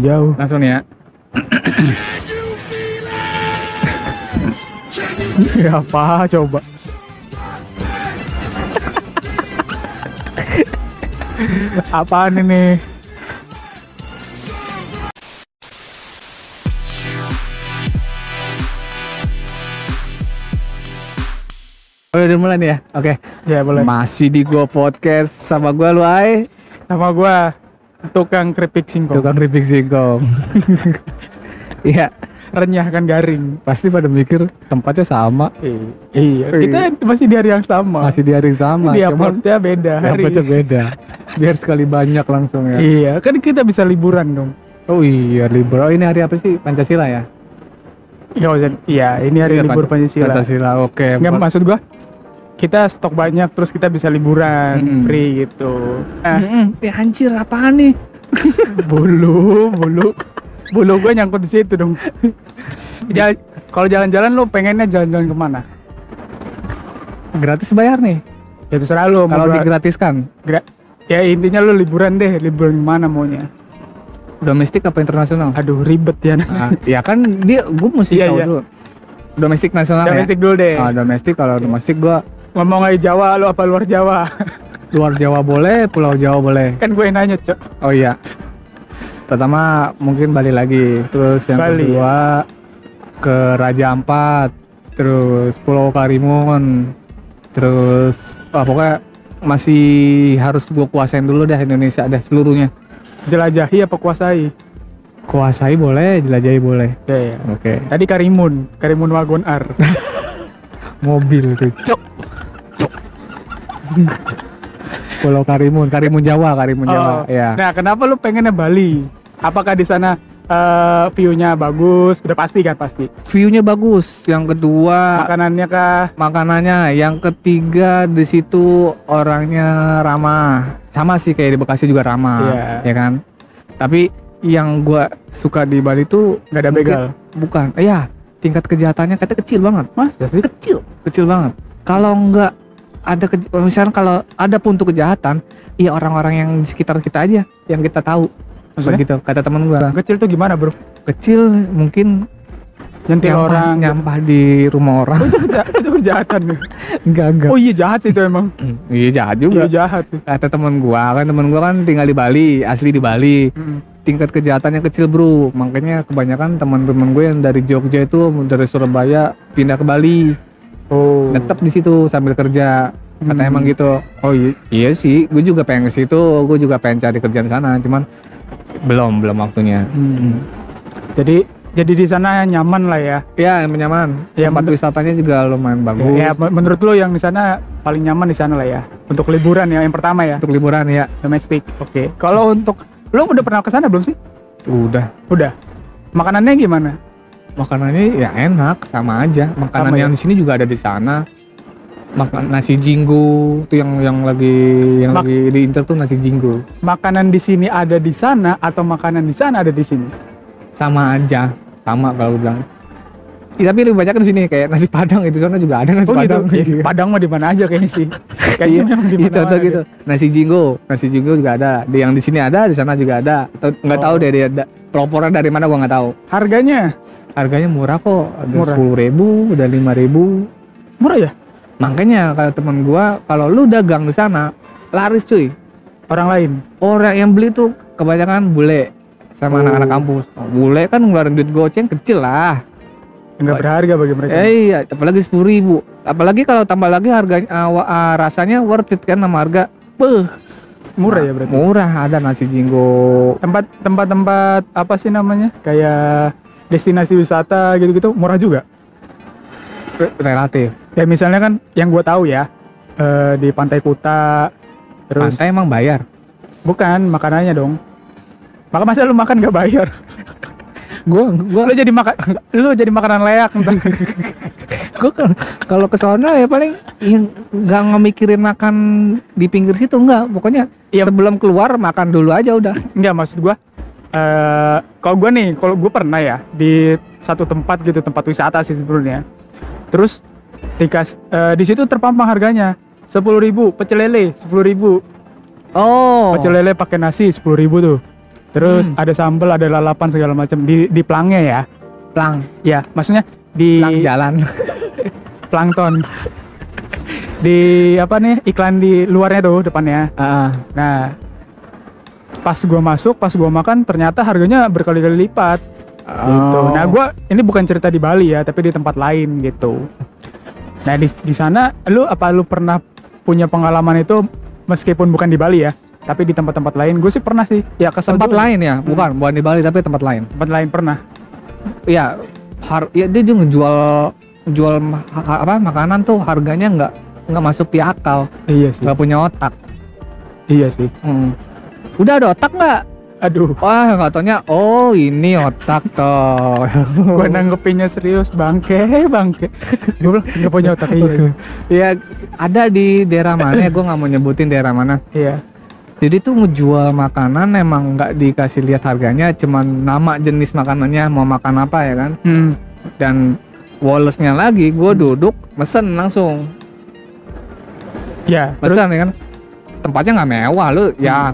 jauh. Langsung nih ya. ya apa coba? Apaan ini? Oh, udah mulai nih ya. Oke. Ya boleh. Masih di gua podcast sama gua lu ay. Sama gua tukang keripik singkong. Tukang keripik singkong. Iya, renyah kan garing. pasti pada mikir tempatnya sama. Iya, kita masih di hari yang sama. Masih di hari yang sama. di Cuman uploadnya beda hari. tempatnya beda. Biar sekali banyak langsung ya. Iya, kan kita bisa liburan dong. Oh iya libur. Oh ini hari apa sih? Pancasila ya? Iya. Iya, ini hari Iya, libur Pan- Pancasila. Pancasila. Oke. Nggak Buat- maksud gua kita stok banyak terus kita bisa liburan Mm-mm. free gitu. Nah, Mm-mm. Ya anjir apaan nih? bulu, bulu, bulu gua nyangkut di situ dong. Kalau jalan-jalan lo pengennya jalan-jalan ke mana? Gratis bayar nih. Ya terserah lo. Kalau digratiskan, gra- ya intinya lo liburan deh, liburan mana maunya. domestik apa internasional? Aduh ribet ya. Ah, ya kan dia gue mesti Iya, tahu iya. dulu. Domestik nasional Domestik ya. dulu deh. Ah, domestik kalau domestik gua Ngomong aja Jawa lo apa luar Jawa? luar Jawa boleh, Pulau Jawa boleh. kan gue yang nanya, Cok. Oh iya. Pertama mungkin Bali lagi, terus yang Bali, kedua ke Raja Ampat, terus Pulau Karimun, terus ah, pokoknya masih harus gua kuasain dulu deh Indonesia deh seluruhnya. Jelajahi apa kuasai? Kuasai boleh, jelajahi boleh. Ya, ya. Oke. Tadi Karimun, Karimun Wagon R. Mobil tuh. Cok. Pulau Karimun, Karimun Jawa, Karimun Jawa. Oh. Ya. Nah, kenapa lu pengennya Bali? Apakah di sana eh, view-nya bagus? Udah pasti kan pasti. View-nya bagus. Yang kedua Makanannya kah? makanannya, yang ketiga di situ orangnya ramah. Sama sih kayak di Bekasi juga ramah, Iya. ya kan? Tapi yang gua suka di Bali tuh Nggak ada begal. Bukan. Iya, tingkat kejahatannya katanya kecil banget. Mas, sih? Kecil, kecil banget. Kalau nggak ada kej- misalnya kalau ada pun tuh kejahatan, iya orang-orang yang di sekitar kita aja yang kita tahu. Maksudnya? Begitu kata temen gua. Kecil tuh gimana, Bro? Kecil mungkin Nyentil nyampah, orang. nyampah di rumah orang. itu, keja- itu kejahatan. nih. enggak enggak. Oh iya jahat sih itu emang. Iya jahat juga. Iya jahat sih. Kata temen gua kan temen gua kan tinggal di Bali, asli di Bali. Mm. Tingkat kejahatannya kecil bro, makanya kebanyakan teman-teman gue yang dari Jogja itu dari Surabaya pindah ke Bali, Oh. netep di situ sambil kerja. Kata Hmm. emang gitu. Oh iya, iya sih, gue juga pengen ke situ, gue juga pengen cari kerjaan di sana, cuman belum belum waktunya. Hmm. Jadi jadi di sana nyaman lah ya. Ya yang nyaman, Ya, tempat wisatanya juga lumayan bagus. Ya, men- menurut lo yang di sana paling nyaman di sana lah ya. Untuk liburan ya yang pertama ya, Untuk liburan ya, domestik. Oke. Kalau untuk lo udah pernah ke sana belum sih? udah. Udah. Makanannya gimana? Makanannya ya enak, sama aja. Makanan Sama ya? yang di sini juga ada di sana. Makan nasi jinggo tuh yang yang lagi yang Mak- lagi di inter tuh nasi jinggo. Makanan di sini ada di sana atau makanan di sana ada di sini? Sama aja, sama kalau gue bilang. Iya, tapi lebih banyak di sini kayak nasi padang itu sana juga ada nasi Oh padang. gitu. Iya, Padang mah di mana aja kayaknya sih. Kayaknya Iya, memang di mana contoh gitu. Nasi jinggo, nasi jinggo juga ada. Di yang di sini ada, di sana juga ada. Atau nggak tahu Oh. deh dia propornya dari mana gua nggak tahu. Harganya Harganya murah kok, ada Murah. sepuluh ribu, ada lima ribu. murah ya? Makanya kalau temen gua, kalau lu dagang di sana, laris cuy. Orang lain. Orang yang beli tuh kebanyakan bule sama Oh. anak-anak kampus. Oh, bule kan ngeluarin duit goceng kecil lah. Enggak berharga bagi mereka. Eh, iya, apalagi sepuluh ribu. Apalagi kalau tambah lagi harganya wa- ah, rasanya worth it kan sama harga. Beuh, murah ya berarti. murah ada nasi jinggo. Tempat tempat-tempat apa sih namanya? Kayak destinasi wisata gitu-gitu murah juga. Re- relatif. Ya misalnya kan yang gua tahu ya eh, di Pantai Kuta terus Pantai emang bayar. bukan makanannya dong. Maka masa lu makan gak bayar? Gua gua lu jadi makan lu jadi makanan layak kan kalau ke sana ya paling nggak ngemikirin makan di pinggir situ enggak. Pokoknya Iya. sebelum keluar makan dulu aja udah. Enggak maksud gua eh kalau gua nih, kalau gua pernah ya di satu tempat gitu, tempat wisata sih sebenarnya. Terus dikas eh, di situ terpampang harganya. Sepuluh ribu pecel lele sepuluh ribu. Oh. pecel lele pakai nasi sepuluh ribu tuh. Terus Hmm. ada sambal ada lalapan segala macam. Di di pelangnya ya. Plang, ya maksudnya di plang jalan. plankton. Di apa nih iklan di luarnya tuh depannya. Ah, nah pas gua masuk pas gua makan ternyata harganya berkali-kali lipat. Gitu. Oh. nah gua ini bukan cerita di Bali ya tapi di tempat lain gitu. Nah di di sana lu apa lu pernah punya pengalaman itu meskipun bukan di Bali ya tapi di tempat-tempat lain? Gue sih pernah sih. Ya kesel tempat juga. lain ya, bukan bukan di Bali tapi tempat lain. tempat lain pernah? Iya, har ya dia juga ngejual jual ma- apa makanan tuh harganya nggak nggak masuk di akal, iya sih. Nggak punya otak. iya sih. Hmm. Udah ada otak nggak? aduh Wah nggak taunya, oh ini otak toh. gue nanggepinnya serius bangke bangke gue bilang nggak punya otak iya ya ada di daerah mana? Gue nggak mau nyebutin daerah mana. iya Jadi tuh ngejual makanan emang nggak dikasih lihat harganya, cuman nama jenis makanannya mau makan apa ya kan? hmm. Dan walesnya lagi, gue duduk mesen langsung. ya terus Mesen ya kan? Tempatnya nggak mewah lu, ya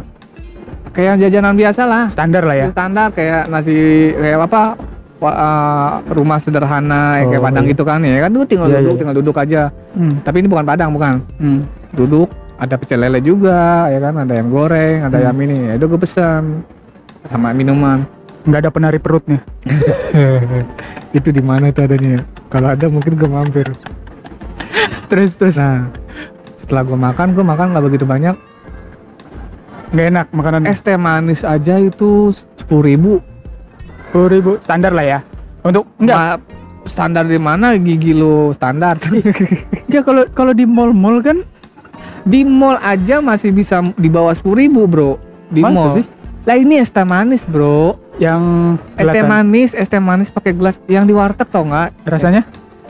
kayak jajanan biasa lah. standar lah ya Standar kayak nasi kayak apa? uh, rumah sederhana ya kayak Oh, Padang iya. gitu kan ya kan lu tinggal Iya, duduk iya. tinggal duduk aja hmm. tapi ini bukan Padang bukan Hmm. duduk ada pecel lele juga ya kan ada ayam goreng ada Hmm. ayam ini ya udah gue pesan sama minuman nggak ada penari perutnya itu di mana itu adanya kalau ada mungkin gue mampir terus terus nah setelah gue makan gue makan nggak begitu banyak nggak enak makanan. Es teh manis aja itu sepuluh ribu. sepuluh ribu standar lah ya. Untuk enggak. Standar di mana? Gigi lo standar. Enggak kalau kalau di mall-mall kan di mall aja masih bisa di bawah sepuluh ribu bro. Di Masa mall. sih? lah ini es teh manis bro. Yang es teh manis es teh manis pakai gelas yang di warteg tau nggak? Rasanya?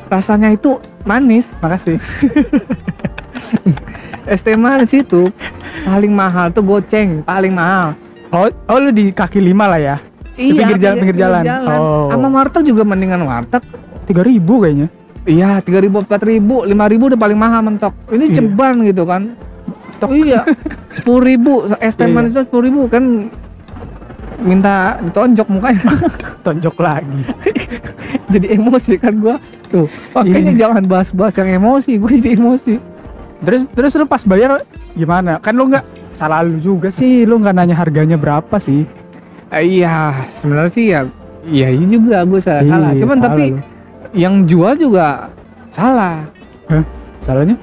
Rasanya itu manis. Makasih es teh manis itu paling mahal tuh goceng paling mahal. Oh oh lu di kaki lima lah ya? Di pinggir jalan- pinggir jalan. Oh. sama warteg juga mendingan warteg. Tiga ribu kayaknya. Iya tiga ribu empat ribu lima ribu udah paling mahal mentok. Ini Iya. ceban gitu kan. Iya sepuluh ribu. Es teh Iya, manis itu sepuluh ribu kan. Minta ditonjok mukanya. Tonjok lagi. Jadi emosi kan gua. Tuh makanya Iya. jangan bahas-bahas yang emosi. Gue jadi emosi terus terus lu pas bayar gimana? Kan lu nggak salah lu juga sih lu nggak nanya harganya berapa sih. Eh, iya sebenarnya sih ya iya ini juga gue salah, salah. Iya, cuman salah tapi lu. yang jual juga salah. Salahnya?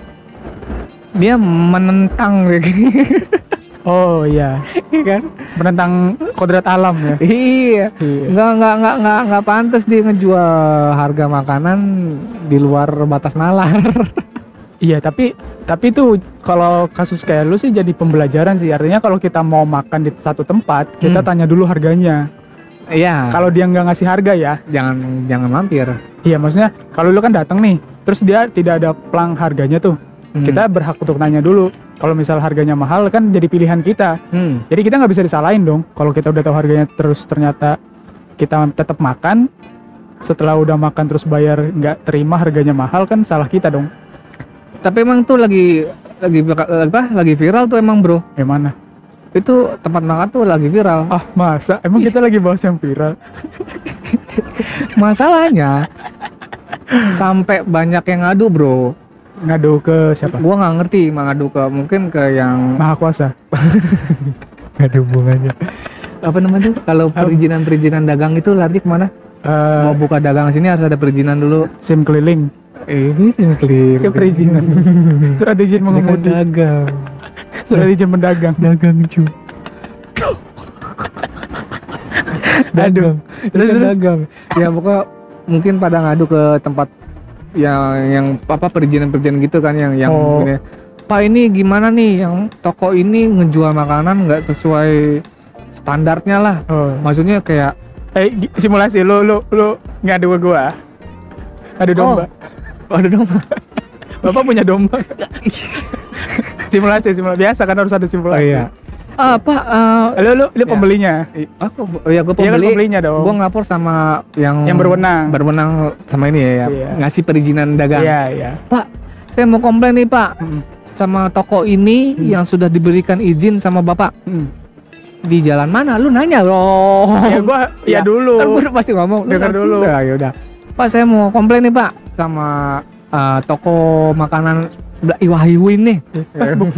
Dia menentang oh iya. Iya kan? Menentang kodrat alam ya? Iya. Iya. Nggak nggak nggak nggak nggak pantas dia ngejual harga makanan di luar batas nalar Iya, tapi tapi itu kalau kasus kayak lu sih jadi pembelajaran sih. Artinya kalau kita mau makan di satu tempat, kita Hmm. tanya dulu harganya. iya Kalau dia nggak ngasih harga ya, jangan jangan mampir iya maksudnya kalau lu kan datang nih, terus dia tidak ada plang harganya tuh, Hmm. kita berhak untuk nanya dulu. Kalau misal harganya mahal kan jadi pilihan kita. Hmm. Jadi kita nggak bisa disalahin dong. Kalau kita udah tahu harganya terus ternyata kita tetap makan, setelah udah makan terus bayar nggak terima harganya mahal kan salah kita dong. Tapi emang tuh lagi lagi apa lagi viral tuh emang bro Gimana? itu tempat makan tuh lagi viral Ah masa? Emang kita lagi bahas yang viral? masalahnya sampai banyak yang ngadu bro ngadu ke siapa? gua nggak ngerti ngadu ke mungkin ke yang Maha Kuasa. ada hubungannya apa namanya tuh kalau perizinan perizinan dagang itu lari ke mana Eh, mau buka dagang sini harus ada perizinan dulu SIM keliling. Ini sih clear Ke perizinan. Surat izin mengemudi. dagang Surat izin mendagang. dagang cu dagang Terus, Itu terus? dagang ya pokoknya mungkin pada ngadu ke tempat yang yang apa perizinan perizinan gitu kan yang yang Oh. ini, pak ini gimana nih yang toko ini ngejual makanan nggak sesuai standarnya lah Oh. maksudnya kayak Eh simulasi lu lu lu ngadu ke gua. Adu domba. Ada dong Bapak punya domba. simulasi simulasi biasa kan harus ada simulasi. apa eh, Lu lu lu Ya. pembelinya. aku oh ya gue Iya kan pembeli pembelinya dong. gue ngelapor sama yang Yang berwenang. berwenang sama ini ya Iya. ngasih perizinan dagang Iya iya. pak saya mau komplain nih pak Mm, sama toko ini Hmm. yang sudah diberikan izin sama bapak mm. di jalan mana? Lu nanya loh. Ya gua ya, Ya, dulu. Kan gua udah pasti ngomong. Dengar dulu. Ya udah. Pak saya mau komplain nih Pak sama eh, toko makanan Mbak Iwa Hiwin nih.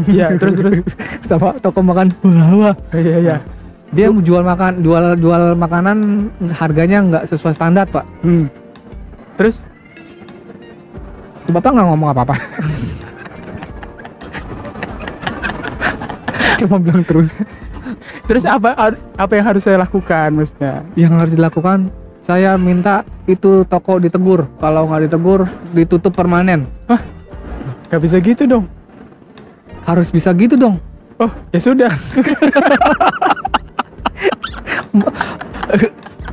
Iya, terus terus. sama toko makan wah. Iya iya. Dia mau jual makan jual jual makanan harganya nggak sesuai standar Pak. Hmm. Terus Bapak nggak ngomong apa-apa. Cuma bilang terus. terus apa apa yang harus saya lakukan maksudnya? Yang harus dilakukan saya minta itu toko ditegur. Kalau nggak ditegur ditutup permanen. Gak bisa gitu dong. Harus bisa gitu dong. Oh, ya sudah.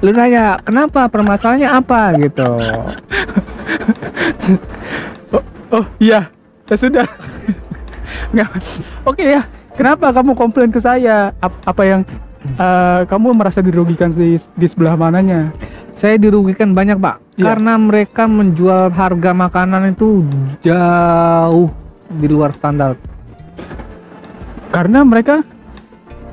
Lu nanya kenapa permasalahannya apa gitu. Oh, iya. Ya sudah. Nggak. Oke ya. Kenapa kamu komplain ke saya? Ap- apa yang eh, kamu merasa dirugikan di, di sebelah mananya? Saya dirugikan banyak pak Iya. karena mereka menjual harga makanan itu jauh di luar standar. Karena mereka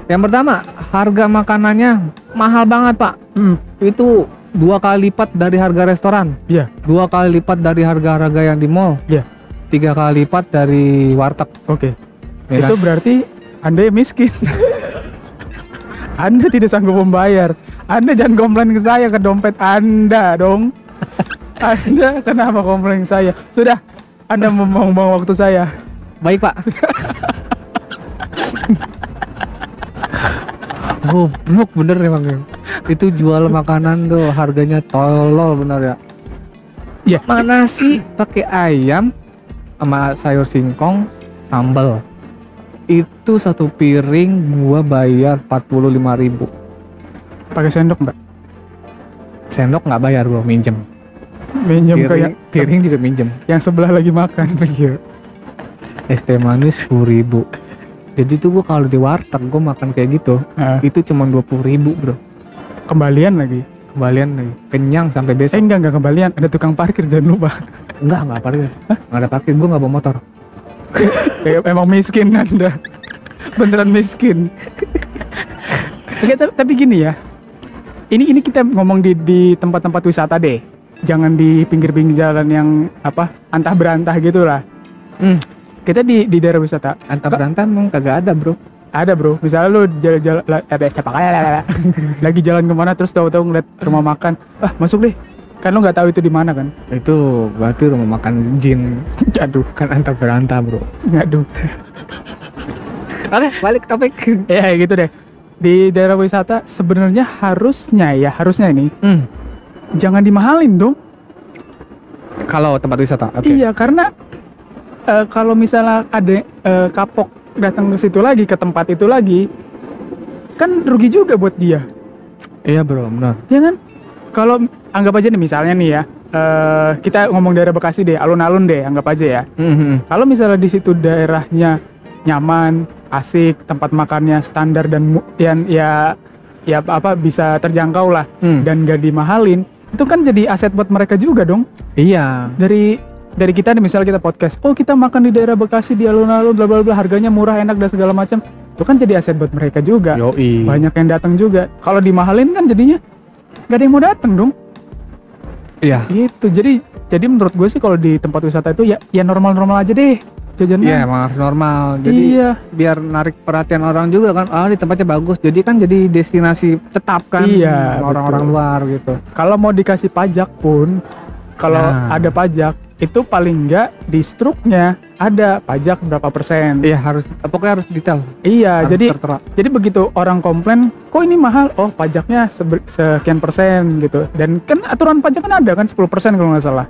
Yang pertama harga makanannya mahal banget pak. hmm, Itu dua kali lipat dari harga restoran. Iya. Dua kali lipat dari harga-harga yang di mall. Iya. Tiga kali lipat dari warteg. oke. ya Itu kan? berarti Anda yang miskin. anda tidak sanggup membayar. Anda jangan komplain ke saya ke dompet Anda dong. anda kenapa komplain ke saya? Sudah, Anda membuang waktu saya. Baik pak. Goblok bener emang ya. Itu jual makanan tuh harganya tolol bener ya. Iya. Mana sih pakai ayam sama sayur singkong sambal. Itu satu piring gua bayar 45.000 ribu. Pakai sendok nggak? Sendok nggak bayar gua minjem. Minjem Piring, yang, piring juga minjem. yang sebelah lagi makan. Iya. Es teh manis 10.000 ribu. Jadi tuh gua kalau di warteg gua makan kayak gitu Nah, itu cuma 20.000 ribu bro. kembalian lagi. kembalian nih kenyang sampai Eh besok enggak enggak kembalian, ada tukang parkir jangan lupa. enggak enggak parkir enggak ada parkir gua nggak bawa motor Eh, Emang miskin Anda. Beneran miskin. Oke, tapi, tapi gini ya. Ini ini kita ngomong di di tempat-tempat wisata deh. Jangan di pinggir-pinggir jalan yang apa antah berantah gitu lah. hmm. Kita di di daerah wisata antar berantem emang kagak ada bro ada bro. Misalnya lu jalan-jalan eh, siapa lagi jalan ke mana terus tahu-tahu ngeliat rumah makan, ah masuk deh. Kan lu nggak tahu itu di mana kan? itu berarti rumah makan jin Aduh, kan antar berantem bro aduh. oke balik ke topik ya gitu deh. Di daerah wisata sebenarnya harusnya ya harusnya ini hmm. jangan dimahalin dong. kalau tempat wisata oke Iya karena eh, kalau misalnya ada eh, kapok datang ke situ lagi ke tempat itu lagi, kan rugi juga buat dia, iya bro benar ya kan? Kalau anggap aja nih misalnya nih ya, eh, kita ngomong daerah Bekasi deh, alun-alun deh, anggap aja ya. Mhm. Kalau misalnya di situ daerahnya nyaman, asik, tempat makannya standar dan yang ya ya apa bisa terjangkau lah Hmm. dan gak dimahalin, itu kan jadi aset buat mereka juga dong. iya dari dari kita nih misalnya kita podcast oh kita makan di daerah Bekasi di alun-alun bla bla bla harganya murah enak dan segala macam itu kan jadi aset buat mereka juga yoi banyak yang datang juga kalau dimahalin kan jadinya gak ada yang mau datang dong iya. Gitu. Jadi jadi menurut gue sih kalau di tempat wisata itu ya ya normal-normal aja deh jajannya. Iya emang harus normal. Jadi iya. biar narik perhatian orang juga kan oh di tempatnya bagus. Jadi kan jadi destinasi tetap kan Iya, orang-orang luar gitu. Kalau mau dikasih pajak pun kalau Nah. ada pajak itu paling enggak di struknya ada pajak berapa persen iya harus pokoknya harus detail iya harus jadi tertera. Jadi begitu orang komplain, kok ini mahal? Oh pajaknya sebe- sekian persen gitu. Dan kan aturan pajak kan ada kan 10 persen kalau nggak salah.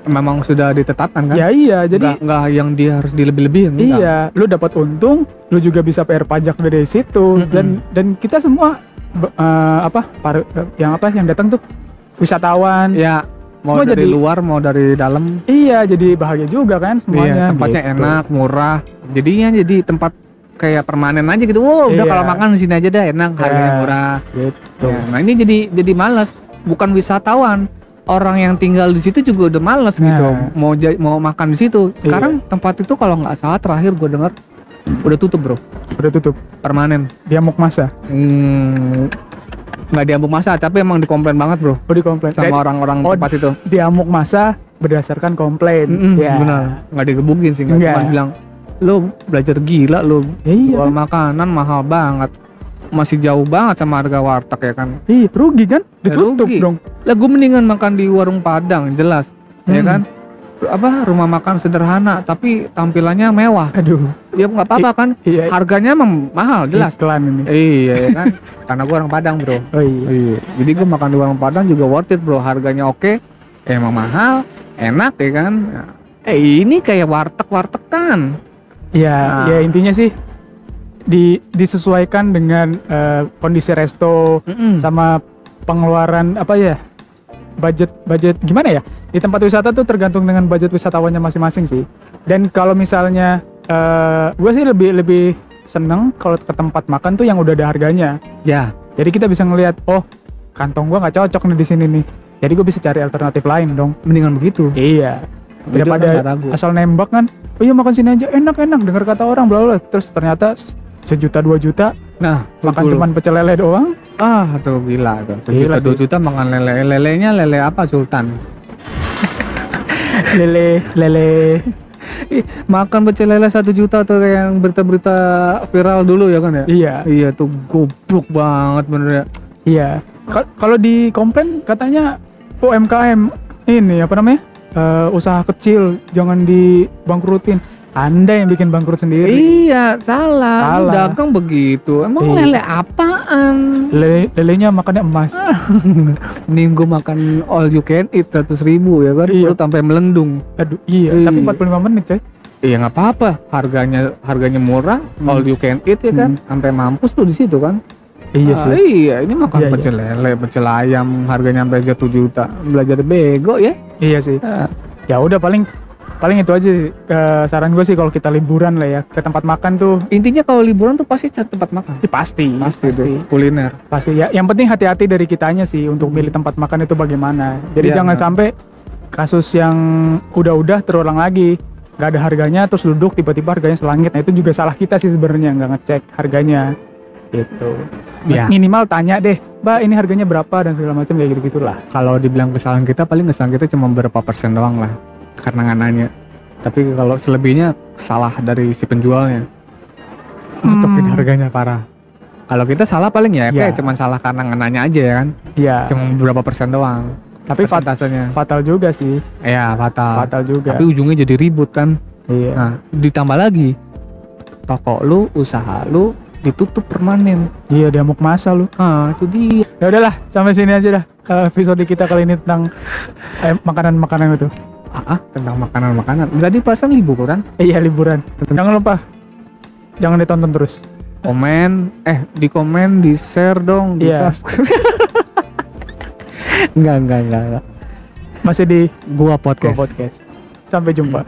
memang sudah ditetapkan kan Ya iya, jadi nggak, nggak yang dia harus dilebih-lebihin enggak. iya, lu dapat untung, lu juga bisa bayar pajak dari situ. Mm-mm. Dan dan kita semua eh, apa par- yang apa yang datang tuh wisatawan. ya mau Semua dari jadi- luar mau dari dalam Iya, jadi bahagia juga kan semuanya. iya, tempatnya gitu. enak murah jadinya jadi tempat kayak permanen aja gitu wow udah Iya. kalau makan di sini aja dah enak harganya Iya. murah Gitu. Ya, nah ini jadi jadi males bukan wisatawan orang yang tinggal di situ juga udah males Nah. gitu mau mau makan di situ sekarang tempat itu kalau nggak salah terakhir gue dengar udah tutup bro Udah tutup. permanen Dia amuk masa. hmm, nggak diambuk masa tapi emang dikomplain banget bro Oh, di komplain. sama orang-orang oh, tempat itu Dia amuk masa berdasarkan komplain. Mm-mm, ya. benar nggak digebukin sih nggak cuma bilang lu belajar gila lu Iya. jual makanan mahal banget masih jauh banget sama harga warteg ya kan Iya, rugi kan? Ditutup rugi. dong. lah gue mendingan makan di warung padang jelas ya Hmm. kan apa rumah makan sederhana tapi tampilannya mewah Aduh. ya nggak apa-apa kan Iya. harganya emang mahal jelas Iklan ini. iya ya kan karena gue orang padang bro Oh iya. iya jadi gue makan di warung padang juga worth it bro harganya oke emang mahal enak ya kan eh ini kayak warteg warteg kan Iya, Nah. ya intinya sih di disesuaikan dengan eh, kondisi resto Mm-mm. sama pengeluaran apa ya? Budget budget gimana ya? Di tempat wisata tuh tergantung dengan budget wisatawannya masing-masing sih. Dan kalau misalnya eh gue sih lebih lebih seneng kalau ke tempat makan tuh yang udah ada harganya. ya Jadi kita bisa ngelihat, oh kantong gua nggak cocok nih di sini nih. Jadi gue bisa cari alternatif lain dong. mendingan begitu Iya. Daripada ragu. asal nembak kan, oh iya makan sini aja enak-enak dengar kata orang bla bla. Terus ternyata sejuta dua juta nah makan cuman pecel lele doang. Ah tuh gila tuh Gila sejuta dua juta makan lele lelenya lele apa sultan Lele lele. Ih, makan pecel lele satu juta tuh kayak yang berita-berita viral dulu ya kan ya Iya, iya tuh goblok banget bener ya iya. Ka- Kalau di komplain katanya UMKM ini apa namanya? Eh, usaha kecil jangan dibangkrutin. Anda yang bikin bangkrut sendiri. iya salah, Salah. dagang begitu emang Iya. lele apaan Lele, lelenya makannya emas. mending gua makan all you can eat seratus ribu ya kan Iya. sampai melendung Aduh, iya, Iya. tapi 45 menit, coy. iya nggak apa-apa harganya harganya murah Hmm. all you can eat ya kan sampai mampus tuh di situ kan Iya Ah, sih. iya ini makan Iya, iya. pecel lele pecel ayam harganya sampai satu juta belajar bego ya Iya sih. Ah. Ya udah paling paling itu aja sih. Eh, saran gue sih kalau kita liburan lah ya ke tempat makan tuh. Intinya kalau liburan tuh pasti cari tempat makan. Ya pasti pasti, pasti kuliner. Pasti. Ya yang penting hati-hati dari kitanya sih untuk milih tempat makan itu bagaimana. Jadi Iya, jangan benar. sampai kasus yang udah-udah terulang lagi nggak ada harganya terus duduk tiba-tiba harganya selangit. Nah itu juga salah kita sih sebenarnya nggak ngecek harganya. Gitu. Mas, Iya. minimal tanya deh mbak ini harganya berapa? dan segala macam kayak gitu gitulah kalau dibilang kesalahan kita paling kesalahan kita cuma berapa persen doang lah karena nggak nanya. Tapi kalau selebihnya salah dari si penjualnya. Nutupin Hmm. harganya parah. Kalau kita salah paling ya Iya. kayak cuma salah karena nggak nanya aja ya kan? Iya cuma beberapa persen doang tapi fat- persentasenya. fatal juga sih. Ya fatal. Fatal juga. Tapi ujungnya jadi ribut kan? Iya. Nah ditambah lagi toko lu usaha lu ditutup permanen. Iya dia mau masa lu. Ah itu dia. Ya udahlah sampai sini aja dah eh, episode kita kali ini tentang eh, makanan-makanan itu ah, ah, tentang makanan makanan tadi pasan liburan. Iya liburan. Jangan lupa. Jangan ditonton terus. Komen. Eh di komen di share dong. Di Iya. subscribe. Enggak enggak enggak enggak. Masih di gua podcast. Podcast. Sampai jumpa